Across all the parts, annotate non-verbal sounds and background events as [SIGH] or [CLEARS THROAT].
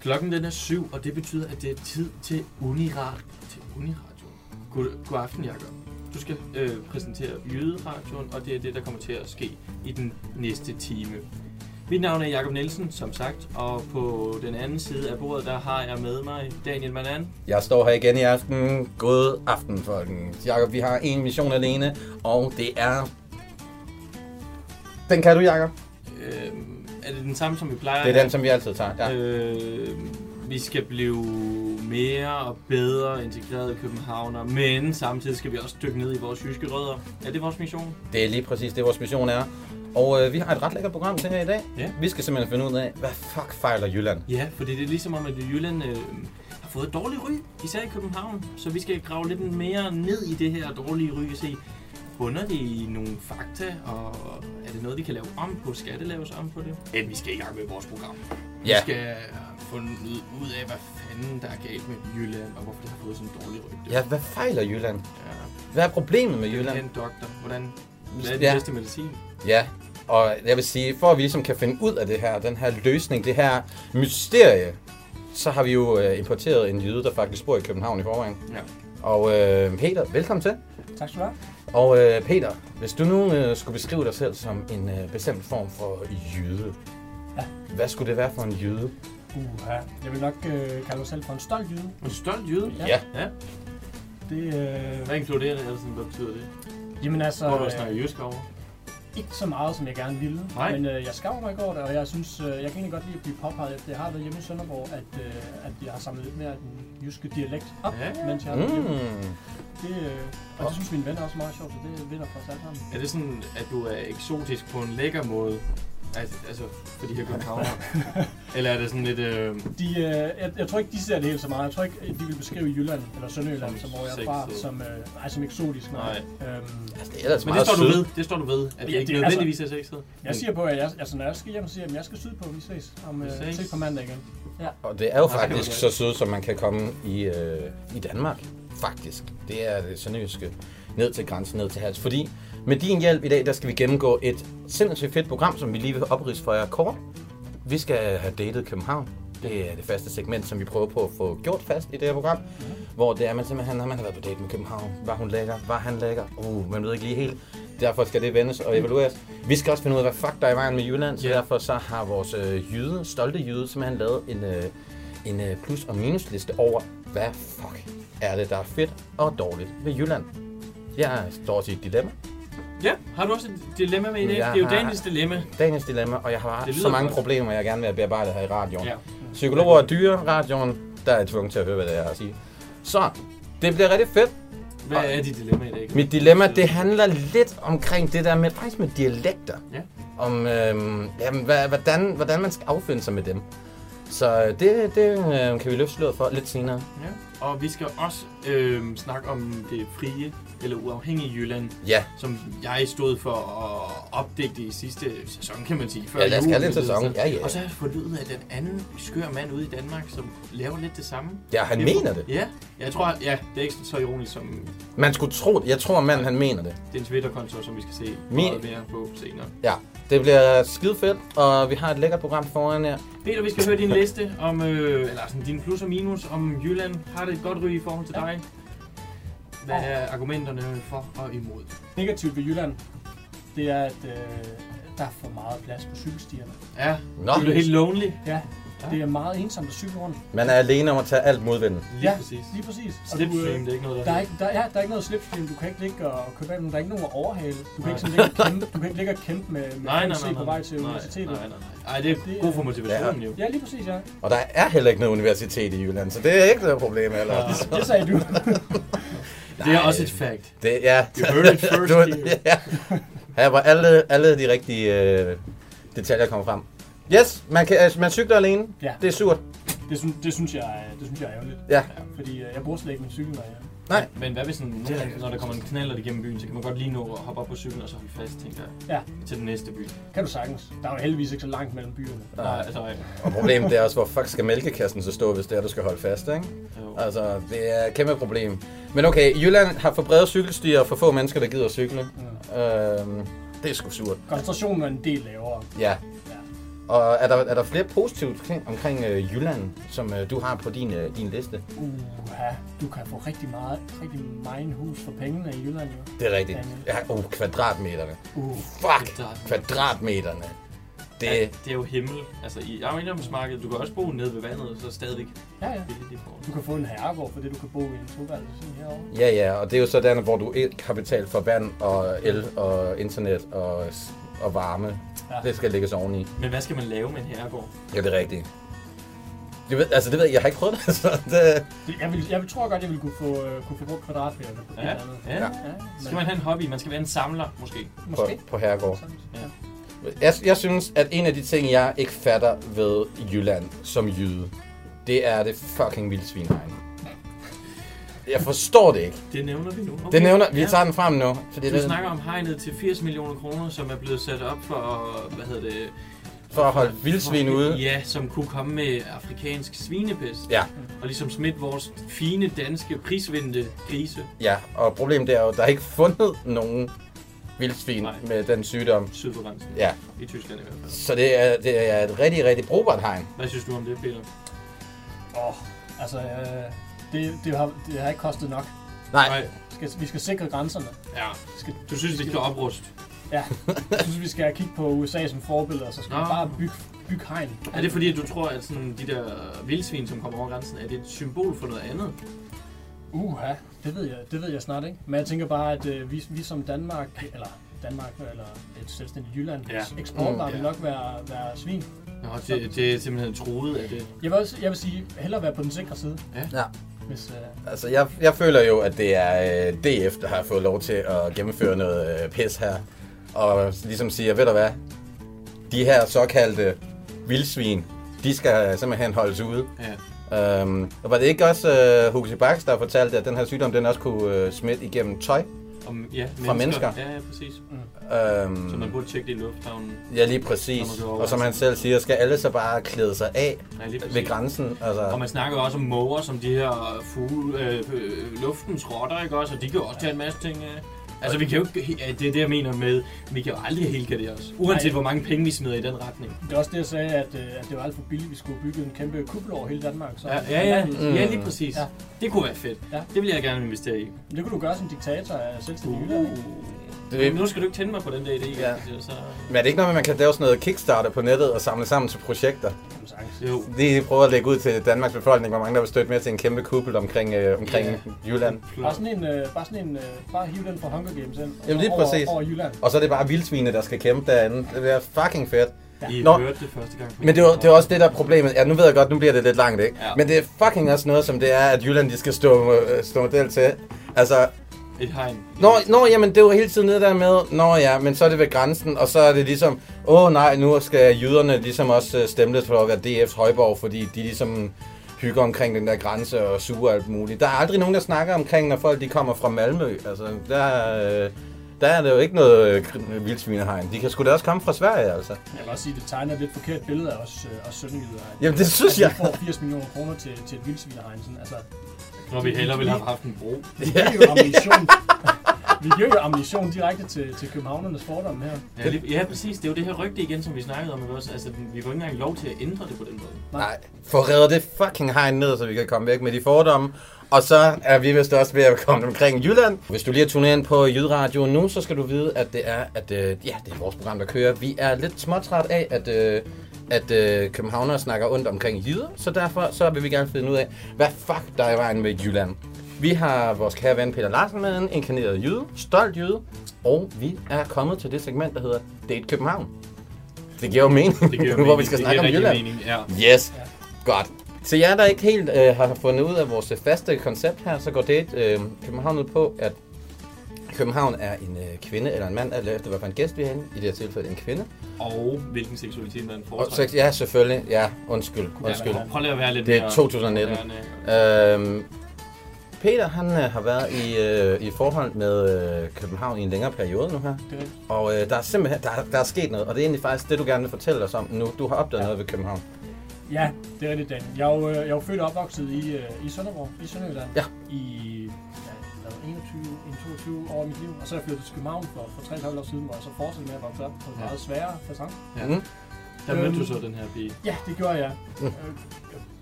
Klokken den er syv, og det betyder, at det er tid til Uniradio. til Uniradio. God, god aften, Jacob. Du skal øh, præsentere Jyderadioen, og det er det, der kommer til at ske i den næste time. Mit navn er Jakob Nielsen, som sagt, og på den anden side af bordet, der har jeg med mig Daniel Manan. Jeg står her igen i aften. God aften, folkens. Jakob, vi har en mission alene, og det er... Den kan du, Jakob. Den samme, som vi plejer? Det er den, som vi altid tager. Ja. Øh, vi skal blive mere og bedre integreret i københavner, men samtidig skal vi også dykke ned i vores jyske rødder. Er det vores mission? Det er lige præcis det, vores mission er. Og øh, vi har et ret lækkert program til her i dag. Ja. Vi skal simpelthen finde ud af, hvad fuck fejler Jylland? Ja, for det er ligesom om, at Jylland øh, har fået et dårligt ry, især i København. Så vi skal grave lidt mere ned i det her dårlige ry og se, bunder det i nogle fakta, og er det noget, vi kan lave om på? Skal det laves om på det? Men vi skal i gang med vores program. Ja. Vi skal finde ud af, hvad fanden der er galt med Jylland, og hvorfor det har fået sådan en dårlig rygte. Ja, hvad fejler Jylland? ja. Hvad er problemet med Jylland. Jylland? En doktor. Hvordan? Hvad er den Ja. bedste medicin? Ja, og jeg vil sige, for at vi ligesom kan finde ud af det her, den her løsning, det her mysterie, så har vi jo øh, importeret en jøde, der faktisk bor i København i forvejen. Ja. Og øh, Peter, velkommen til. Tak skal du have. Og øh, Peter, hvis du nu øh, skulle beskrive dig selv som en øh, bestemt form for jøde, Ja. hvad skulle det være for en jøde? Uha. Jeg vil nok øh, kalde mig selv for en stolt jyde. En stolt jøde? Ja. ja. Det, øh, Hvad inkluderer det? Altså, hvad betyder det? jamen altså, Hvor du øh, snakker jysk over? Ikke så meget, som jeg gerne ville. Nej. Men øh, jeg skaver mig godt, og jeg synes, øh, jeg kan egentlig godt lide at blive påpeget, at jeg har været hjemme i Sønderborg, at, øh, at jeg har samlet lidt mere af den jyske dialekt op, Ja. mens jeg har været hjemme. Mm. Det, øh, og det synes mine venner også er meget sjovt, så det vinder for os alle sammen. Er det sådan, at du er eksotisk på en lækker måde? Altså, altså for de her københavner? Eller er det sådan lidt... Øh, De, øh, jeg, jeg, tror ikke, de ser det helt så meget. Jeg tror ikke, de vil beskrive Jylland eller Sønderjylland, Som som hvor jeg er fra, som, øh, nej, som eksotisk. Nej. Nej. Øhm, Altså, det er ellers men det står du ved. Det står du ved. At det Ja, ikke det er nødvendigvis er sexet. Jeg siger på, at jeg, altså, når jeg skal hjem og siger, at jeg skal sydpå, vi ses om Vi øh, ses. på mandag igen. Og det er jo faktisk så sødt, som man kan komme i, øh, i Danmark. Faktisk. Det er det sønderjyske ned til grænsen, ned til hals. Fordi med din hjælp i dag, der skal vi gennemgå et sindssygt fedt program, som vi lige vil oprise for jer kort. Vi skal have datet København. Det er det faste segment, som vi prøver på at få gjort fast i det her program. Hvor det er, man simpelthen, når man har været på date med København, var hun lækker, var han lækker, uh, man ved ikke lige helt. Derfor skal det vendes og evalueres. Vi skal også finde ud af, hvad fuck der er i vejen med Jylland, så derfor så har vores øh, jyde, stolte jyde, simpelthen lavet en, øh, en øh, plus- og minusliste over, hvad fuck er det, der er fedt og dårligt ved Jylland. Jeg står til et dilemma, Ja, har du også et dilemma med i dag? Jeg Det er jo Daniels dilemma. dagens dilemma, og jeg har så mange godt. problemer, jeg gerne vil have bearbejdet her i radioen. Ja. Psykologer og dyre, radioen, der er jeg tvunget til at høre, hvad det er at sige. Så, det bliver rigtig fedt. Hvad er dit dilemma i dag? Mit dilemma, det handler lidt omkring det der med, faktisk med dialekter. Ja. Om, øhm, jamen, hvordan, hvordan man skal affinde sig med dem. Så det, det øh, kan vi løfte sløret for lidt senere. Ja. Og vi skal også øh, snakke om det frie eller uafhængige Jylland, Ja, som jeg stod for at opdægte i sidste sæson, kan man sige. Før ja lad os kalde det en eller sæson. Ja, ja. Og så har jeg fundet ud af, den anden skør mand ude i Danmark, som laver lidt det samme. Ja, han Det- mener det. Ja, jeg tror, ja, det er ikke så ironisk som Man skulle tro det. Jeg tror, manden han mener det. den Twitter-konto, som vi skal se Min- meget mere på senere. Ja, det bliver skide fedt, og vi har et lækkert program foran jer. Peter, vi skal høre din liste om, øh, eller sådan din plus og minus om Jylland. Har det et godt ry i forhold til dig? Hvad er argumenterne for og imod? Negativt ved Jylland, det er, at øh, der er for meget plads på cykelstierne. Ja, Nå, du er helt lonely. Ja, det er meget ensomt at cykle rundt. man er alene om at tage alt modvinden. Lige ja, præcis. lige præcis. Slipstream, øh, det er ikke noget, der, der er, ikke, der, ja, der er ikke noget slipstream, du kan ikke ligge og købe af dem, der er ikke nogen at overhale. Du kan ikke, sådan ligge og kæmpe, du kan ikke ligge og kæmpe med, med Nej, nej, nej, på vej til nej, universitetet. Nej, nej, nej. Ej, det er Det god for motivationen jo. Ja, lige præcis, ja. Og der er heller ikke noget universitet i Jylland, så det er ikke noget problem, eller? Ja. Det sagde du. [LAUGHS] Det er også et fact. Det, ja. You heard it [LAUGHS] first Du- [LAUGHS] ja. Her var alle, alle de rigtige øh, detaljer kommer frem. Yes, man, kan, altså, man cykler alene. Ja. Det er surt. Det, synes, det, synes jeg, er- det synes jeg er ærgerligt. Ja. Fordi øh, jeg bruger slet ikke min cykel, når jeg Nej. Men hvad hvis sådan, gange, når der kommer en knaller igennem byen, så kan man godt lige nå at hoppe op på cyklen og så holde fast, tænker jeg, Ja. til den næste by. kan du sagtens. Der er jo heldigvis ikke så langt mellem byerne. Nej, altså, Og problemet er også, hvor fuck skal mælkekassen så stå, hvis det er, du skal holde fast, ikke? jo. Altså, det er et kæmpe problem. Men okay, Jylland har for brede cykelstier og for få mennesker, der gider at cykle. Mm. Øhm, det er sgu surt. Koncentrationen er en del lavere. Ja. Og er der, er der flere positive ting omkring øh, Jylland, som øh, du har på din, øh, din liste? Uha, du kan få rigtig meget, rigtig meget hus for pengene i Jylland jo. Det er rigtigt. Daniel. Ja, oh, kvadratmeterne. Uh, Fuck! Kvadrat- Kvadratmeterne. Det, Ja, det er jo himmel. Altså, i ejendomsmarkedet, du kan også bo nede ved vandet, så stadigvæk ja, ja. Du kan få en herregård for det, du kan bo i en toværelse sådan herovre. Ja, ja, og det er jo sådan, hvor du ikke har betalt for vand og el og internet og, og varme. Ja. Det skal lægges oveni. Men hvad skal man lave med en herregård? Ja, det er rigtigt. Det ved, altså, det ved jeg, jeg har ikke prøvet det, [LAUGHS] så det, Det, jeg, vil, jeg vil, tror godt, jeg ville kunne få, øh, kunne få brugt kvadratmeter på et Ja, eller andet. ja. Ja. ja Skal man have en hobby? Man skal være en samler, måske. på, Måske. på herregård. Sådan, Ja. Jeg, jeg synes, at en af de ting, jeg ikke fatter ved Jylland som jyde, det er det fucking vildsvinhegn. Jeg forstår det ikke. Det nævner vi nu. Okay. Det nævner, vi Ja. tager den frem nu. Fordi Du det, snakker om hegnet til 80 millioner kroner, som er blevet sat op for, hvad hedder det? for at holde vildsvin ude. Ja, som kunne komme med afrikansk svinepest. Ja, Og ligesom smitte vores fine, danske, prisvindende grise. ja, og problemet er jo, at der er ikke fundet nogen vildsvin Nej. med den sygdom. Syd for grænsen. Ja, I Tyskland i hvert fald. så det er, det er et rigtig, rigtig brugbart hegn. Hvad synes du om det, Peter? Åh, altså, øh, det, det, har, det har ikke kostet nok. Nej, Vi skal, vi skal sikre grænserne. Ja. Vi skal, Du synes, det skal opruste? ja, jeg synes, vi skal kigge på USA som forbillede, og så skal vi Nå. bare bygge, bygge hegn. Er det fordi, at du tror, at sådan, de der vildsvin, som kommer over grænsen, er det et symbol for noget andet? Uha, det ved jeg, det ved jeg snart ikke. Men jeg tænker bare, at øh, vi, vi som Danmark, eller Danmark, eller et selvstændigt Jylland, Ja. ja. eksportvarer Mm, vil ja. nok være, være svin. Nå, det, det er simpelthen troet af det. Jeg vil, også, jeg vil sige, hellere være på den sikre side. Ja. Hvis, øh, altså jeg, jeg føler jo, at det er øh, DF, der har fået lov til at gennemføre noget øh, pis her. Og ligesom siger, ved du hvad, de her såkaldte vildsvin, de skal simpelthen holdes ude. Ja. Øhm, og var det ikke også uh, Huxi Bax, der fortalte, at den her sygdom, den også kunne uh, smitte igennem tøj? Om, ja, Fra mennesker? Ja, ja, præcis. Øhm, Så man burde tjekke det i lufthavnen. ja, lige præcis. Og som han selv siger, skal alle så bare klæde sig af Ja, ved grænsen. Altså, Og man snakker også om måger, som de her fugle, øh, øh, luftens rotter, ikke også? Og de kan også tage en masse ting af. Altså, vi kan jo ikke, det er det, jeg mener med, vi kan jo aldrig helt gardere os. Uanset Nej. hvor mange penge vi smider i den retning. det er også det, jeg sagde, at, øh, at det var alt for billigt, vi skulle bygge en kæmpe kuppel over hele Danmark. Så Ja, ja, ja, Mm. ja lige præcis. Ja. Det kunne være fedt. Ja. Det vil jeg gerne investere i. Det kunne du gøre som diktator af selvstændig Jylland, ikke? Det, Men nu skal du ikke tænde mig på den der idé. Ja. Så, men er det ikke noget med, at man kan lave sådan noget Kickstarter på nettet og samle sammen til projekter? Jo. De prøver at lægge ud til Danmarks befolkning, hvor mange der vil støtte med til en kæmpe kuppel omkring, øh, omkring Ja. Jylland. Bare sådan en, øh, bare sådan en, øh, bare hive den fra Hunger Games ind. Jamen, lige over, præcis. Over Jylland. Og så er det bare vildsvine, der skal kæmpe derinde. Det bliver fucking fedt. I Nå. hørte det første gang. Men det er, det er også det, der er problemet. Ja, nu ved jeg godt, nu bliver det lidt langt, ikke? Ja. Men det er fucking også noget, som det er, at Jylland, de skal stå, øh, stå model til. Altså, Et hegn. Nå, nå, jamen, det var hele tiden nede der med, nå ja, men så er det ved grænsen, og så er det ligesom, åh nej, nu skal jyderne ligesom også øh, stemmes for at være DF's højborg, fordi de ligesom hygger omkring den der grænse og suger alt muligt. Der er aldrig nogen, der snakker omkring, når folk de kommer fra Malmø. Altså, der, øh, der er det jo ikke noget øh, kr- vildsvinehegn. De kan sgu da også komme fra Sverige, altså. Jeg vil også sige, at det tegner et lidt forkert billede af os, øh, os sønderjyder. Jamen, det synes at jeg. vi får 80 millioner kroner til, til et vildsvinehegn. Sådan, altså, Når vi hellere ville have haft en bro. [LAUGHS] vi giver jo ammunition. vi giver jo ammunition direkte til, til københavnernes fordomme her. Ja, lige, ja, præcis. Det er jo det her rygte igen, som vi snakkede om. Også? Altså, vi får ikke engang lov til at ændre det på den måde. Nej, få reddet det fucking hegn ned, så vi kan komme væk med de fordomme. Og så er vi vist også ved at komme omkring Jylland. Hvis du lige har tunet ind på Jydradio nu, så skal du vide, at det er, at, øh, ja, det er vores program, der kører. Vi er lidt småtræt af, at, øh, at øh, københavnere snakker ondt omkring jyder, så derfor så vil vi gerne finde ud af, hvad fuck der er i vejen med Jylland. Vi har vores kære ven Peter Larsen med en inkarneret jyde, stolt jyde, og vi er kommet til det segment, der hedder Date København. Det giver jo mening, Det giver [LAUGHS] hvor mening. vi skal Det snakke om Jylland. Mening. Ja. Yes, godt. Til jer, der ikke helt øh, har fundet ud af vores faste koncept her, så går det øh, København ud på, at København er en øh, kvinde eller en mand, eller efter hvad for en gæst vi inde. I det her tilfælde en kvinde. Og hvilken seksualitet man foretrækker. ja, selvfølgelig. Ja, undskyld. Undskyld. Ja, prøv lige at være lidt Det er mere 2019. moderne. Øhm, Peter, han øh, har været i, øh, i forhold med øh, København i en længere periode nu her. Det. Og øh, der er simpelthen der, er- der er sket noget, og det er egentlig faktisk det, du gerne vil fortælle os om nu. Du har opdaget Ja. noget ved København. Ja, det er rigtigt, Dan. Jeg er jo, øh, jeg er jo født og opvokset i, øh, i Sønderborg, i Sønderjylland. Ja. I ja, hvad, 21, 22 år af mit liv. Og så er jeg flyttet til København for, for 3,5 år siden, hvor jeg så fortsatte med at vokse op på en Ja. meget sværere fasong. Ja. Mm. Der mødte Øhm, du så den her pige. Ja, det gjorde jeg. Mm. Øh,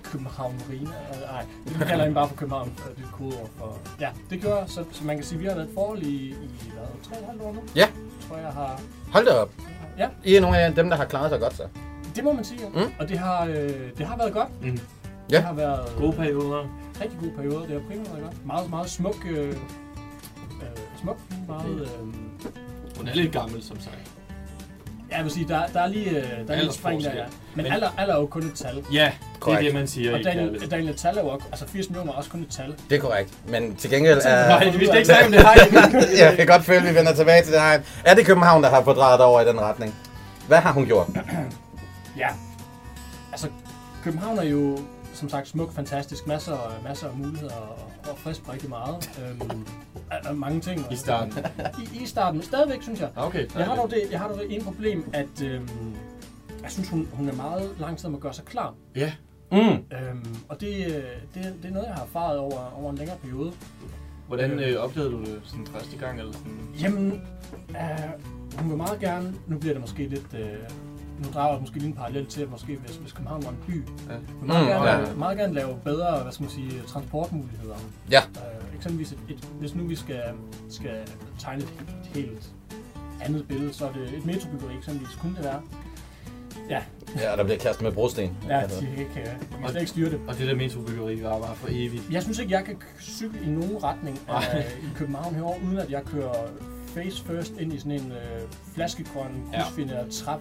København Marina. øh, Nej, vi kalder hende bare for København, det er kodeord for... Ja, det gjorde jeg, så, så man kan sige, at vi har været et forhold i, i hvad, 3,5 år nu? Ja. Tror jeg har... Hold da op. Ja, I er nogle af dem, der har klaret sig godt, så. Det må man sige. Ja. Mm. Og det har, øh, det har været godt. Mm. Ja. Det har været Gode perioder. rigtig god periode. Det har primært været godt. Meget, meget smuk... Øh, øh, smuk, meget... Øh, Hun er lidt gammel, som sagt. ja, jeg vil sige, der, der er lige, øh, der er lige et spring der, ja. Men, Men- alder, alder er jo kun et tal. Ja, det Korrekt. er det, man siger Og i Daniel. Daniel Tal er jo også, altså 80 millioner er også kun et tal. Det er korrekt. Men til gengæld er... [LAUGHS] Nej, vi skal ikke snakke om det her. [LAUGHS] jeg kan godt føle, at vi vender tilbage til det her. Er det København, der har fået drejet over i den retning? Hvad har hun gjort? [CLEARS THROAT] Ja. Altså, København er jo som sagt smuk, fantastisk, masser, masser af muligheder og, og frisk på rigtig meget. Øhm, er, mange ting. I starten. I, I starten, stadigvæk synes jeg. Okay. Jeg har dog det, jeg har dog det ene problem, at øhm, jeg synes, hun, hun er meget lang tid om at gøre sig klar. Ja. Mm. Øhm, og det, øh, det, det er noget, jeg har erfaret over, over en længere periode. Hvordan øh, oplevede du det sådan første gang? Eller sådan? Jamen, øh, hun vil meget gerne, nu bliver det måske lidt, øh, nu drager jeg måske lige en parallel til, at måske hvis, hvis København var en by, Ja. vil meget, Mm, gerne, ja. meget gerne lave bedre, hvad skal man sige, transportmuligheder. Ja. Øh, eksempelvis, et, et, hvis nu vi skal, skal tegne et, et helt andet billede, så er det et metrobyggeri eksempelvis, kunne det være. Ja, Ja, der bliver kastet med brosten. ja de kan ikke, øh, de kan slet ikke styre det. Og det der metrobyggeri var bare for evigt. Jeg synes ikke, jeg kan cykle i nogen retning af, i København herovre, uden at jeg kører face first ind i sådan en øh, flaskegrøn, Ja. krydsfineret trap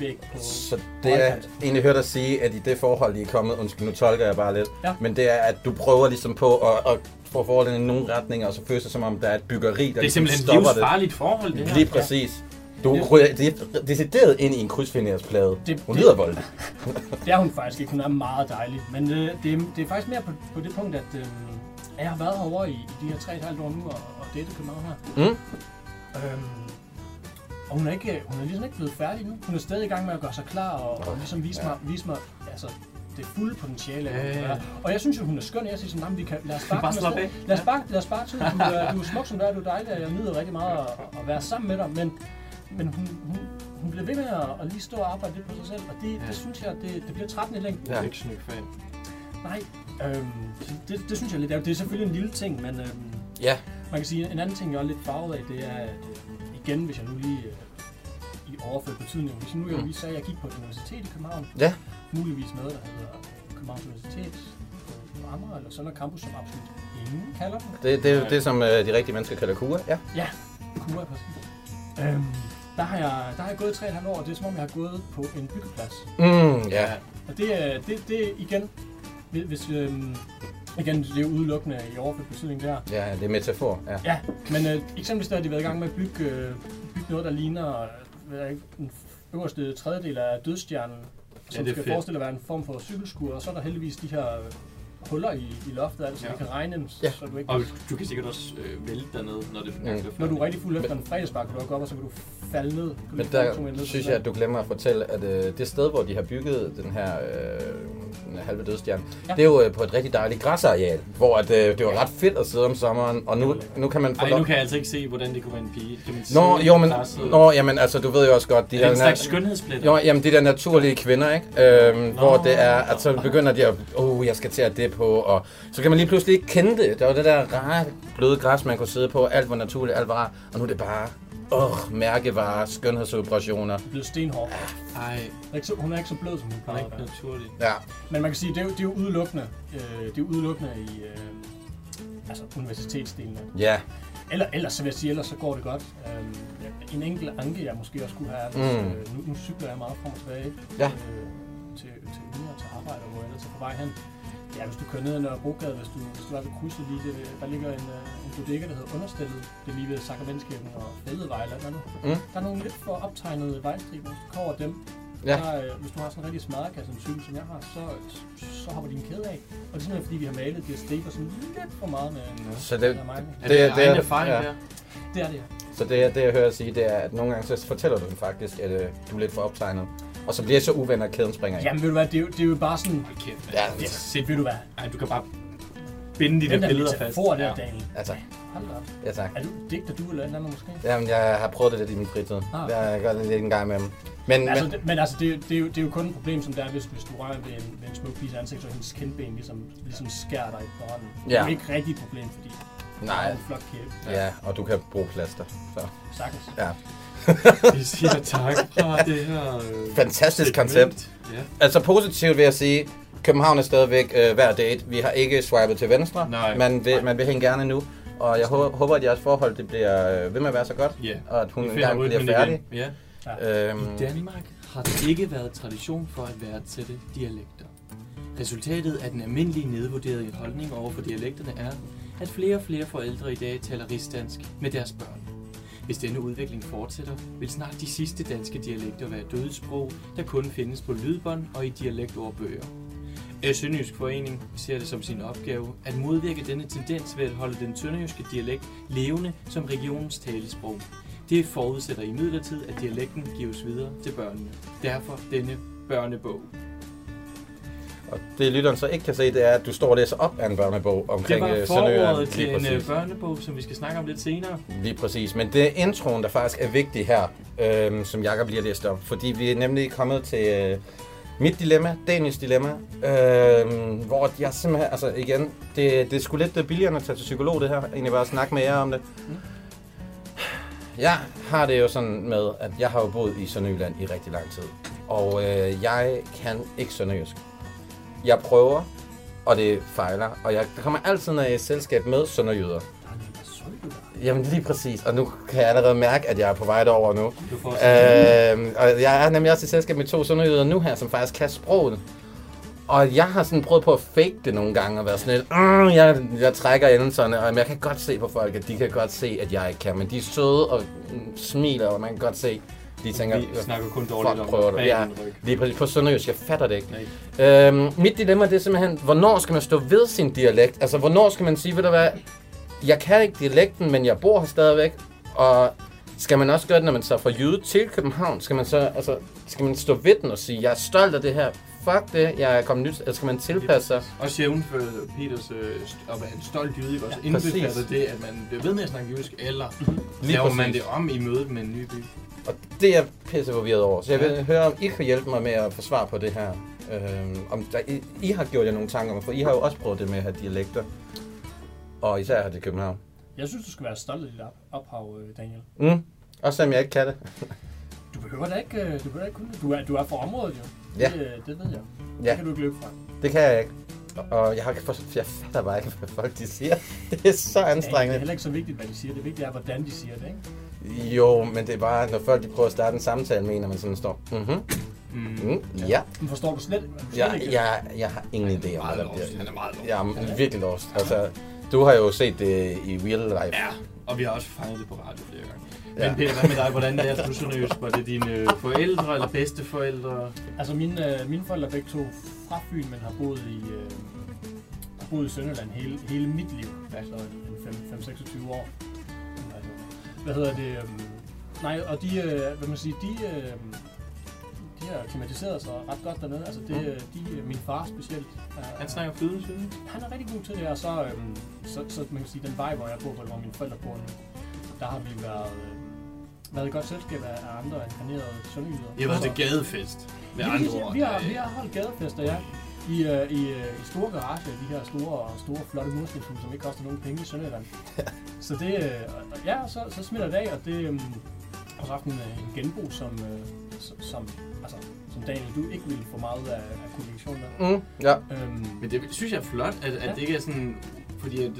væk på... Så det jeg egentlig hørt dig sige, at i det forhold, I er kommet, undskyld, nu tolker jeg bare lidt, Ja. men det er, at du prøver ligesom på at, at få forholdet i nogle retninger, og så føles det som om, der er et byggeri, der Det er ligesom simpelthen et stopper livsfarligt forhold, det det. her. Lige præcis. Du Det- ryger det- decideret ind i en krydsfinersplade. Det- Hun det- lyder voldelig. [LAUGHS] Det er hun faktisk ikke. Hun er meget dejlig. Men øh, det, er, det er faktisk mere på, på det punkt, at øh, jeg har været herovre i, i de her 3,5 år nu og, og datet København her. Mm. Øhm, og hun er, ikke, hun er ligesom ikke blevet færdig nu. Hun er stadig i gang med at gøre sig klar og, og ligesom vise mig, vise mig altså, det fulde potentiale. af, Ja, ja, ja. Og jeg synes jo, hun er skøn. Jeg siger sådan, "Nå, men vi kan, lad os bare, Bare komme slap afsted. af. Lad os bare, lad os bare til. Du er, [LAUGHS] du er smuk som du er, du er dejlig, og jeg nyder rigtig meget at, at være sammen med dig. Men, men hun, hun, hun bliver ved med at, at lige stå og arbejde lidt på sig selv, og det, Ja. det synes jeg, det, det bliver trættende i længden. Jeg er ikke sådan fan. Nej, øhm, det, det synes jeg er lidt. Det er selvfølgelig en lille ting, men øhm, Ja, man kan sige, en anden ting, jeg er lidt farvet af, det er, at øh, igen, hvis jeg nu lige øh, i overført betydning, hvis nu jeg Mm. lige sagde, at jeg gik på et universitet i København, Ja. muligvis noget, der hedder Københavns Universitet på Amager, eller Sønder Campus, som absolut ingen kalder det, det er jo det, som øh, de rigtige mennesker kalder kura. Ja. Ja, KUA præcis. Øhm, der, har jeg, der har jeg gået 3,5 år, og det er som om, jeg har gået på en byggeplads. Mm, ja. Og det er, det, det igen, hvis- hvis, øhm, igen, det er jo udelukkende i overført betydning der. Ja, det er metafor. Ja. Ja, men øh, eksempelvis der har de været i gang med at bygge, øh, bygge noget, der ligner øh, er den øverste tredjedel af dødstjernen, som det er skal fedt. forestille at være en form for cykelskur, og så er der heldigvis de her øh, huller i, i loftet af det, så Ja. ja. det kan regne, Ja. så du ikke... Og du kan sikkert også øh, vælte dernede, når det Mm. Når du er rigtig fuld efter en fredagsbar, kan du også gå op, og så kan du falde ned. Du Men der ned synes jeg, at du glemmer at fortælle, at øh, det sted, hvor de har bygget den her øh, den halve dødstjerne, ja. Det er jo øh, på et rigtig dejligt græsareal, hvor at, øh, det var ret fedt at sidde om sommeren, og nu, nu kan man få Ej, nu kan jeg altså ikke se, hvordan det kunne være en pige. Kan man Nå, jo, men, nå, jamen, altså, du ved jo også godt, de er det der, en slags skønhedspletter? jo, jamen, de der naturlige kvinder, ikke? Øhm, Nå. hvor det er, at så begynder de at, oh, jeg skal til at det på, og så kan man lige pludselig ikke kende det. Der var det der rare, bløde græs, man kunne sidde på, alt var naturligt, alt var rart, og nu er det bare, åh, mærkevarer, skønhedsoperationer. Det er blevet stenhårdt. Ej, Hun er ikke så- Hun er ikke så blød, som hun er plejer at ikke være. naturligt. Ja, Men man kan sige, det er jo, det er jo udelukkende, øh, det er jo udelukkende i øh, altså universitetsdelen. ja, Eller, ellers så vil jeg sige, ellers så går det godt. Øhm, ja, en enkelt anke, jeg måske også kunne have, hvis, Mm. øh, nu, nu cykler jeg meget frem og tilbage Ja. øh, til, til og til arbejde, og hvor ellers er på vej hen. Ja, hvis du kører ned ad Nørrebrogade, hvis du, hvis du er ved krydset lige, det, der ligger en, øh, en bodega, der hedder Understillet. Det er lige ved Sakramentskirken og Fældevej eller noget. Mm. Der er nogle lidt for optegnede vejstriber, hvis du kommer over dem. Ja. Der, øh, hvis du har sådan en rigtig smadrekasse, en cykel, som jeg har, så, så hopper din kæde af. Og det er simpelthen fordi, vi har malet de her striber sådan lidt for meget med en så det, mig. Er det, Det- det, det er- erfaring ja. der? Det er det, ja. Så det, det jeg hører sige, det er, at nogle gange så fortæller du dem faktisk, at øh, du er lidt for optegnet. Og så bliver jeg så uvenner, at kæden springer ind. Jamen ved du hvad, det er jo, det er jo bare sådan, Hold kæft, Ja, det, Sind- ved du hvad, Ej, du kan bare binde de der den der billeder fast. metafor der, Ja. Daniel. Altså, Hold da op. Ja, tak. Er du digter du eller et eller andet måske? Jamen, jeg har prøvet det lidt i min fritid. Ah. Jeg gør det lidt en gang med dem. Men, Men, altså, men, det, men altså, det, det, er jo, det er jo kun et problem, som det er, hvis, hvis du rører ved en, ved en smuk piges ansigt, så hendes kindben ligesom, ligesom skærer dig på hånden. Det er Ja. jo ikke rigtig et problem, fordi der nej, er en flot kæbe. ja, og du kan bruge plaster. Så. Sagtens. Ja. [LAUGHS] Vi siger tak fra det her... Øh, Fantastisk koncept. Ja. Altså positivt vil jeg sige, København er stadigvæk øh, hver date. Vi har ikke swipet til venstre. Nej. Man vil, man vil hænge gerne nu. Og jeg håber, håber at jeres forhold det bliver øh, ved med at være så godt. Ja. Og at hun engang bliver færdig. Ja. Øhm, I Danmark har der ikke været tradition for at værdsætte dialekter. Resultatet af den almindelige nedvurderede holdning over for dialekterne er, at flere og flere forældre i dag taler rigsdansk med deres børn. Hvis denne udvikling fortsætter, vil snart de sidste danske dialekter være dødesprog, der kun findes på lydbånd og i dialektordbøger. Sønderjysk Forening ser det som sin opgave at modvirke denne tendens ved at holde den sønderjyske dialekt levende som regionens talesprog. Det forudsætter imidlertid, at dialekten gives videre til børnene. Derfor denne børnebog og det lytteren så ikke kan se, det er, at du står og læser op af en børnebog Det omkring var øh, forordet til en øh, præcis. børnebog, som vi skal snakke om lidt senere. Lige præcis. Men det er introen, der faktisk er vigtig her, øhm, som Jakob lige har læst op. Fordi vi er nemlig kommet til øh, mit dilemma, Daniels dilemma, øhm, hvor jeg simpelthen, altså igen, det, det er sgu lidt øh, billigere at tage til psykolog det her, egentlig bare at snakke med jer om det. Jeg har det jo sådan med, at jeg har jo boet i Sønderjylland i rigtig lang tid. Og øh, jeg kan ikke sønderjysk. Jeg prøver, og det fejler. Og jeg kommer altid, når jeg er i selskab med sønderjyder. Der? Jamen lige præcis, og nu kan jeg allerede mærke, at jeg er på vej derover nu. Øh, og jeg er nemlig også i selskab med to sønderjyder nu her, som faktisk kan sproget. Og jeg har sådan prøvet på at fake det nogle gange, og være sådan lidt, mm, jeg, jeg trækker endelserne, og jeg kan godt se på folk, at de kan godt se, at jeg ikke kan, men de er søde og mm, smiler, og man kan godt se, de tænker, vi snakker kun dårligt om prøver bag Ja, ryg. lige præcis på sønderjysk, jeg fatter det ikke. Nej. Øhm, mit dilemma det er simpelthen, hvornår skal man stå ved sin dialekt? Altså, hvornår skal man sige, ved du hvad, jeg kan ikke dialekten, men jeg bor her stadigvæk. Og skal man også gøre det, når man tager fra Jyde til København? Skal man så, altså, skal man stå ved den og sige, jeg er stolt af det her, fuck det, jeg er kommet nyt, eller skal man tilpasse sig? Også jævn for Peters øh, at være en stolt jyde, ikke? også Ja, indbefatter det, at man bliver ved med at snakke jysk, eller Lige laver man det om i mødet med en ny by. Og det er jeg pisse forvirret over. Så jeg vil Ja. høre, om I kan hjælpe mig med at få svar på det her. Øhm, om der, I, I har gjort jer nogle tanker om, for I har jo også prøvet det med at have dialekter. Og især her til København. Jeg synes, du skal være stolt af dit op- ophav, øh, Daniel. Mm. Også selvom jeg ikke kan det. Du behøver da ikke, øh, du behøver da ikke kunne det. Du er, du er fra området jo. Ja. Det, øh, det ved jeg. Ja. Det kan du ikke løbe fra. Det kan jeg ikke. Og jeg, har ikke for, jeg fatter bare ikke, hvad folk de siger. [LAUGHS] Det er så Ja, det er anstrengende. heller ikke så vigtigt, hvad de siger. Det vigtige er, hvordan de siger det, ikke? Jo, men det er bare, når folk de prøver at starte en samtale med en, og man sådan står, mhm, Mm. mm, ja. Men forstår du slet, Jeg, ikke det? jeg, jeg har ingen idé om, hvad der bliver. Han er meget lost. Jeg er virkelig lost. Altså, du har jo set det i real life. Ja, og vi har også fanget det på radio flere gange. Men Ja. Peter, hvad med dig? Hvordan er du sønderjysk? Var det dine øh, forældre eller bedsteforældre? Altså mine, øh, mine forældre er begge to fra Fyn, men har boet i, øh, har boet i Sønderland hele, hele mit liv. Altså en 5-26 år. Altså, hvad hedder det? Øh, nej, og de, øh, hvad man siger, de, øh, de har klimatiseret sig ret godt dernede. Altså det, øh, de, øh, min far specielt. Er, Han snakker flydende sønderjysk. han er rigtig god til det, og så, øhm, så, så man kan sige, den vej, hvor jeg bor hvor mine forældre bor nu, der har vi været, øh, været et godt selskab af, andre inkarnerede sønderjyder. Jeg har været til Så- gadefest. Med Ja, andre vi, ord. vi, har, Ja, vi har holdt gadefester, ja. I, øh, i, øh, i store garager, de her store, store flotte murstenshuse, som ikke koster nogen penge i Sønderjylland. så det, øh, ja, så, så smitter det af, og det øh, har også haft en, øh, en genbrug, som, øh, som, altså, som Daniel, du ikke ville få meget af, af kommunikation med. Mm, ja. Øhm, Men det synes jeg er flot, at, at Ja. det ikke er sådan... Fordi at,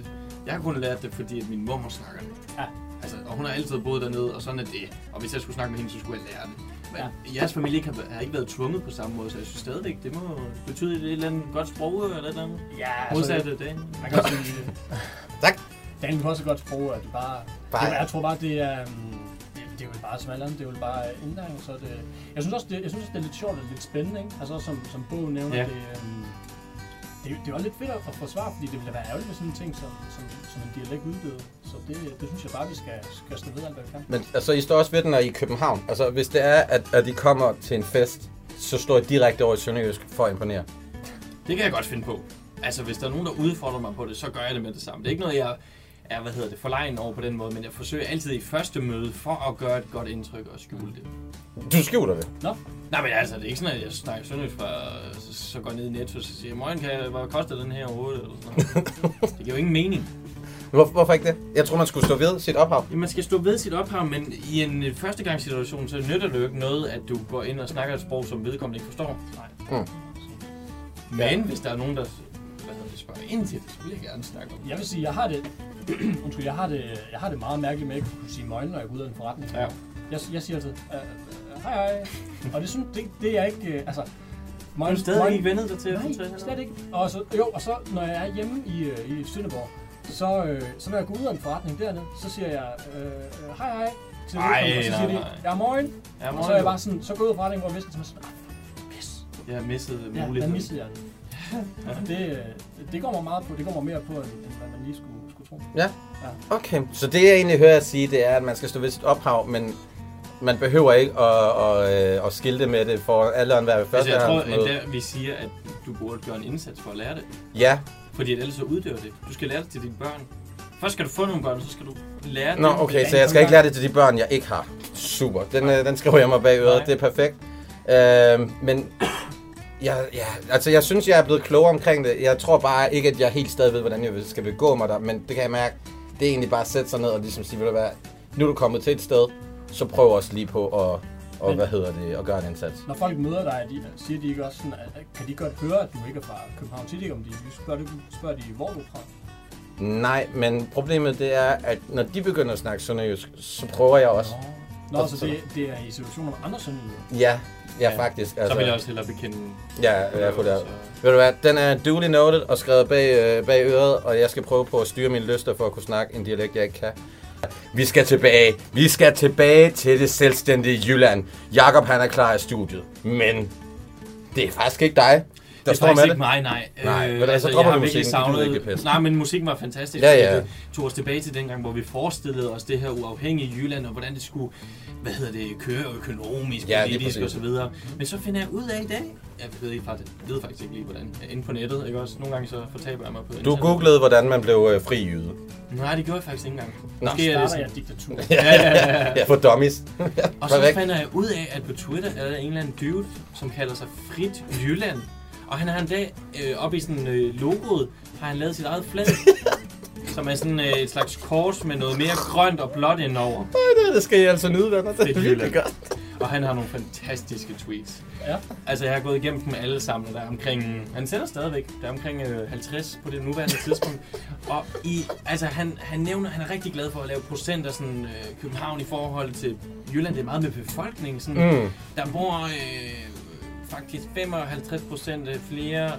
jeg har kun lært det, fordi at min mormor snakker det. Ja. Altså, og hun har altid boet dernede, og sådan er det. Og hvis jeg skulle snakke med hende, så skulle jeg lære det. Men ja. jeres familie ikke har, har ikke været tvunget på samme måde, så jeg synes stadigvæk, det må betyde et eller andet godt sprog eller et eller andet. ja, Modsat det. Man kan sige, [LAUGHS] Tak. Daniel har også godt sprog, at det bare... Bare- Det, jeg tror bare, det er... um, Det, er jo bare som alt andet, det er jo bare indlæring, så det... Jeg synes også, det, jeg synes også, det er lidt sjovt og lidt spændende, ikke? Altså, som, som bogen nævner, Ja. det, um, det, det var lidt fedt at få svar, fordi det ville være ærgerligt med sådan en ting, som, som, som en dialekt uddøde. Så det, det synes jeg bare, vi skal, skal stå ved alt, hvad vi kan. Men altså, I står også ved den, når I er i København. Altså, hvis det er, at, at I kommer til en fest, så står I direkte over i Sønderjysk for at imponere. Det kan jeg godt finde på. Altså, hvis der er nogen, der udfordrer mig på det, så gør jeg det med det samme. Det er ikke noget, jeg er, hvad hedder det, forlegen over på den måde, men jeg forsøger altid i første møde for at gøre et godt indtryk og skjule det. Du skjuler det. Nej, men altså, det er ikke sådan, at jeg snakker sønderjysk fra, så, så går ned i Netto og så siger, morgen kan jeg, hvad koster den her overhovedet? Eller sådan noget. [LAUGHS] Det giver jo ingen mening. Hvor, hvorfor ikke det? Jeg tror, man skulle stå ved sit ophav. Ja, man skal stå ved sit ophav, men i en førstegangssituation, så nytter det jo ikke noget, at du går ind og snakker et sprog, som vedkommende ikke forstår. Nej. Mm. Men hvis der er nogen, der hvad hedder det, spørger ind til det, så vil jeg gerne snakke om det. Jeg vil sige, jeg har det, [CLEARS THROAT] undskyld, jeg har det, jeg har det meget mærkeligt med at kunne sige møgne, når jeg går ud af en forretning. Ja. Jeg, jeg siger altid, øh, øh, hej hej. Og det, synes, det, det er ikke, øh, altså... Har du stadig ikke vendet dig til at Nej, fortælle slet ikke. Og så, jo, og så når jeg er hjemme i, øh, i Sønderborg, så, øh, så når jeg går ud af en forretning dernede, så siger jeg, øh, øh, hej hej. Til Ej, og så nej, siger de, nej. ja morgen. Ja, Og så er jeg bare sådan, så går jeg ud af forretningen, hvor jeg mig sådan, ah, pis. Jeg har misset Ja, der muligheden. missede jeg den. [LAUGHS] Det, det går mig meget på, det går mig mere på, end, end hvad man lige skulle, skulle tro. Okay, så det jeg egentlig hører at sige, det er, at man skal stå ved sit ophav, men man behøver ikke at, at, at, at skilte med det for alle og enhver ved Altså, første jeg tror endda, vi siger, at du burde gøre en indsats for at lære det. Ja, Fordi at ellers så uddør det. Du skal lære det til dine børn. Først skal du få nogle børn, så skal du lære Nå, dem. okay, så jeg skal ikke lære det til de børn, jeg ikke har. Super, den, øh, den skriver jeg mig bag øret, det er perfekt. Øh, men ja, ja, altså jeg synes, jeg er blevet klogere omkring det. Jeg tror bare ikke, at jeg helt stadig ved, hvordan jeg skal begå mig der, men det kan jeg mærke, det er egentlig bare at sætte sig ned og ligesom sige, ved du hvad, nu er du kommet til et sted, så prøv også lige på at, og, Men- hvad hedder det, at gøre en indsats. Når folk møder dig, de, siger de ikke også sådan, at, kan de godt høre, at du ikke er fra København? Siger de ikke, om de spørger, de, spørger de, hvor du er fra? Nej, men problemet det er, at når de begynder at snakke sønderjysk, så prøver jeg også. Nå, så det, det er i situationer med andre sønderjyder. Ja, ja, Ja, faktisk. Så vil jeg også hellere bekende Ja, jeg får det. Så- Ved du hvad, den er duly noted og skrevet bag, øh, bag øret, og jeg skal prøve på at styre mine lyster for at kunne snakke en dialekt, jeg ikke kan. Vi skal tilbage. Vi skal tilbage til det selvstændige Jylland. Jakob han er klar i studiet, men det er faktisk ikke dig, der det er står med ikke det. mig, nej. Nej, øh, du hvad, så altså, dropper jeg har vi virkelig musikken. Det savnet... ikke pisse. Nej, men musikken var fantastisk. Ja, ja. Det tog os tilbage til dengang, hvor vi forestillede os det her uafhængige Jylland, og hvordan det skulle, hvad hedder det, køre økonomisk, Ja, politisk og så videre. Men så finder jeg ud af i dag, jeg ved, ikke, faktisk, jeg ved faktisk ikke lige, hvordan, inde på nettet, ikke også? Nogle gange så fortaber jeg mig på Du internet. googlede, hvordan man blev øh, fri jyde. Nej, det gjorde jeg faktisk ikke engang. Nå. Måske er det Starter sådan. jeg diktatur. [LAUGHS] Ja, ja, ja, ja. Ja, for dummies. [LAUGHS] Og så finder jeg ud af, at på Twitter er der en eller anden dude, som kalder sig Frit Jylland. Og han har en dag, øh, oppe i sådan øh, logoet, har han lavet sit eget flag. [LAUGHS] som er sådan øh, et slags kors med noget mere grønt og blåt indover. det, det skal I altså nyde, venner. Det er Fedt virkelig godt. Og han har nogle fantastiske tweets. Ja. Altså, jeg har gået igennem dem alle sammen, der er omkring... Han sender stadigvæk. Der er omkring øh, 50 på det nuværende [LAUGHS] tidspunkt. Og i, altså, han, han nævner, han er rigtig glad for at lave procenter sådan øh, København i forhold til Jylland. Det er meget med befolkningen. Sådan, Mm. Der bor øh, faktisk 55 procent flere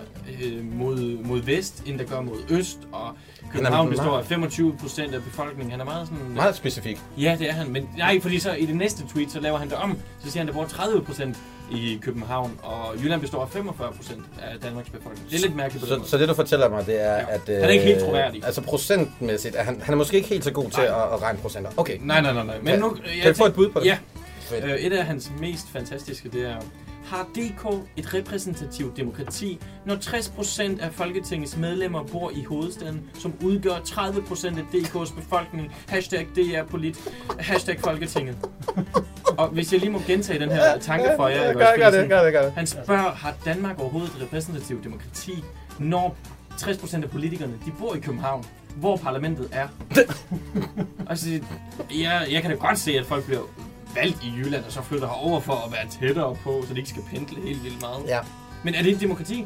øh, mod, mod vest, end der gør mod øst. Og København består af 25 procent af befolkningen. Han er meget sådan... Meget specifik. Ja, det er han. Men nej, fordi så i det næste tweet, så laver han det om. Så siger han, der bor 30 procent i København, og Jylland består af 45 procent af Danmarks befolkning. Det er lidt mærkeligt på den Så, måde. så det du fortæller mig, det er, Ja. at... Han er ikke helt troværdig. Altså procentmæssigt, er han, han er måske ikke helt så god til Nej. at, at regne procenter. Okay. Nej, nej, nej, nej. Men Kan- nu, Kan vi få et bud på det? Ja. Øh, et af hans mest fantastiske, det er, har DK et repræsentativt demokrati, når 60% af Folketingets medlemmer bor i hovedstaden, som udgør 30% af DK's befolkning? Hashtag DR Polit. Hashtag Folketinget. Og hvis jeg lige må gentage den her tanke for jer, ikke Gør, også, gør fordi det, sådan- gør det, gør det. han spørger, har Danmark overhovedet et repræsentativt demokrati, når 60% af politikerne, de bor i København, hvor parlamentet er? [LAUGHS] altså, jeg, jeg kan da godt se, at folk bliver valgt i Jylland, og så flytter herover for at være tættere på, så de ikke skal pendle helt vildt meget. Ja. Men er det et demokrati?